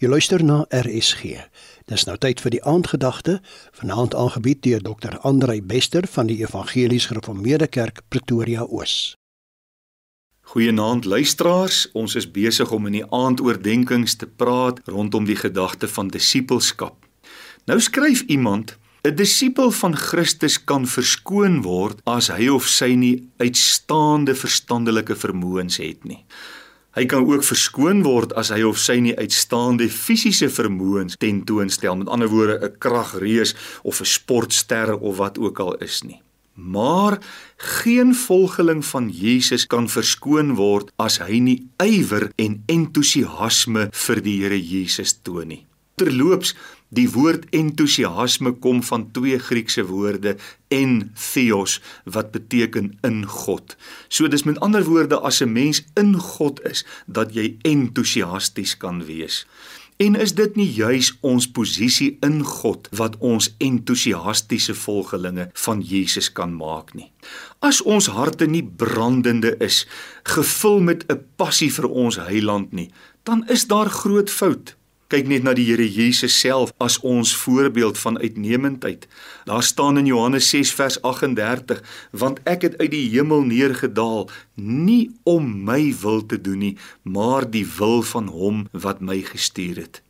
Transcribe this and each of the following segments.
Jy luister na RSG. Dis nou tyd vir die aandgedagte, vanaand aangebied deur Dr. Andrei Bester van die Evangelies Gereformeerde Kerk Pretoria Oos. Goeienaand luisteraars, ons is besig om in die aandoordenkings te praat rondom die gedagte van disippelskap. Nou skryf iemand 'n disipel van Christus kan verskoon word as hy of sy nie uitstaande verstandelike vermoëns het nie. Hy kan ook verskoon word as hy of sy nie uitstaande fisiese vermoëns tentoonstel, met ander woorde 'n kragreus of 'n sportster of wat ook al is nie. Maar geen volgeling van Jesus kan verskoon word as hy nie ywer en entoesiasme vir die Here Jesus toon nie. Terloops, die woord entoesiasme kom van twee Griekse woorde en theos wat beteken in God. So dis met ander woorde as 'n mens in God is, dat jy entoesiasties kan wees. En is dit nie juis ons posisie in God wat ons entoesiastiese volgelinge van Jesus kan maak nie? As ons harte nie brandende is, gevul met 'n passie vir ons Heiland nie, dan is daar groot fout. Kyk net na die Here Jesus self as ons voorbeeld van uitnemendheid. Daar staan in Johannes 6 vers 38: "Want ek het uit die hemel neergedaal nie om my wil te doen nie, maar die wil van hom wat my gestuur het."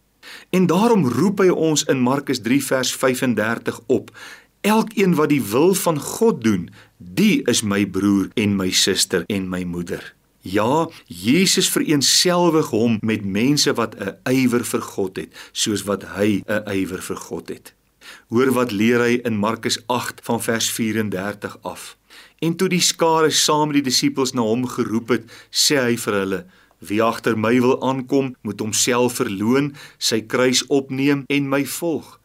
En daarom roep hy ons in Markus 3 vers 35 op: "Elkeen wat die wil van God doen, die is my broer en my suster en my moeder." Ja, Jesus vereenselwig hom met mense wat 'n ywer vir God het, soos wat hy 'n ywer vir God het. Hoor wat leer hy in Markus 8 van vers 34 af. En toe die skare saam met die disippels na hom geroep het, sê hy vir hulle: Wie agter my wil aankom, moet homself verloën, sy kruis opneem en my volg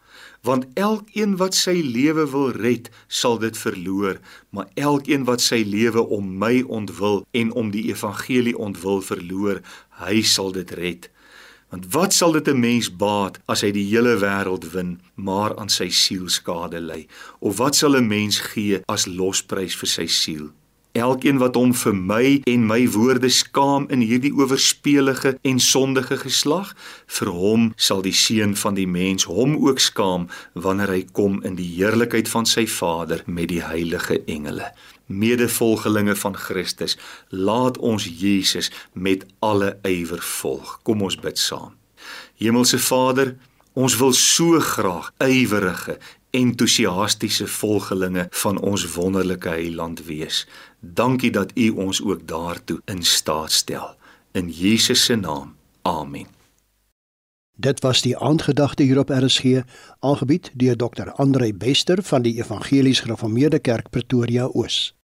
want elkeen wat sy lewe wil red, sal dit verloor, maar elkeen wat sy lewe om my ontwil en om die evangelie ontwil verloor, hy sal dit red. Want wat sal dit 'n mens baat as hy die hele wêreld win, maar aan sy siel skade ly? Of wat sal 'n mens gee as losprys vir sy siel? Elkeen wat hom vir my en my woorde skaam in hierdie oorspelige en sondige geslag, vir hom sal die seun van die mens hom ook skaam wanneer hy kom in die heerlikheid van sy Vader met die heilige engele. Medevolgelinge van Christus, laat ons Jesus met alle ywer volg. Kom ons bid saam. Hemelse Vader, ons wil so graag ywerige entoesiastiese volgelinge van ons wonderlike heiland wees. Dankie dat U ons ook daartoe in staat stel. In Jesus se naam. Amen. Dit was die aandgedagte hier op RSG, aangebied deur Dr. Andrei Bester van die Evangelies Gereformeerde Kerk Pretoria Oos.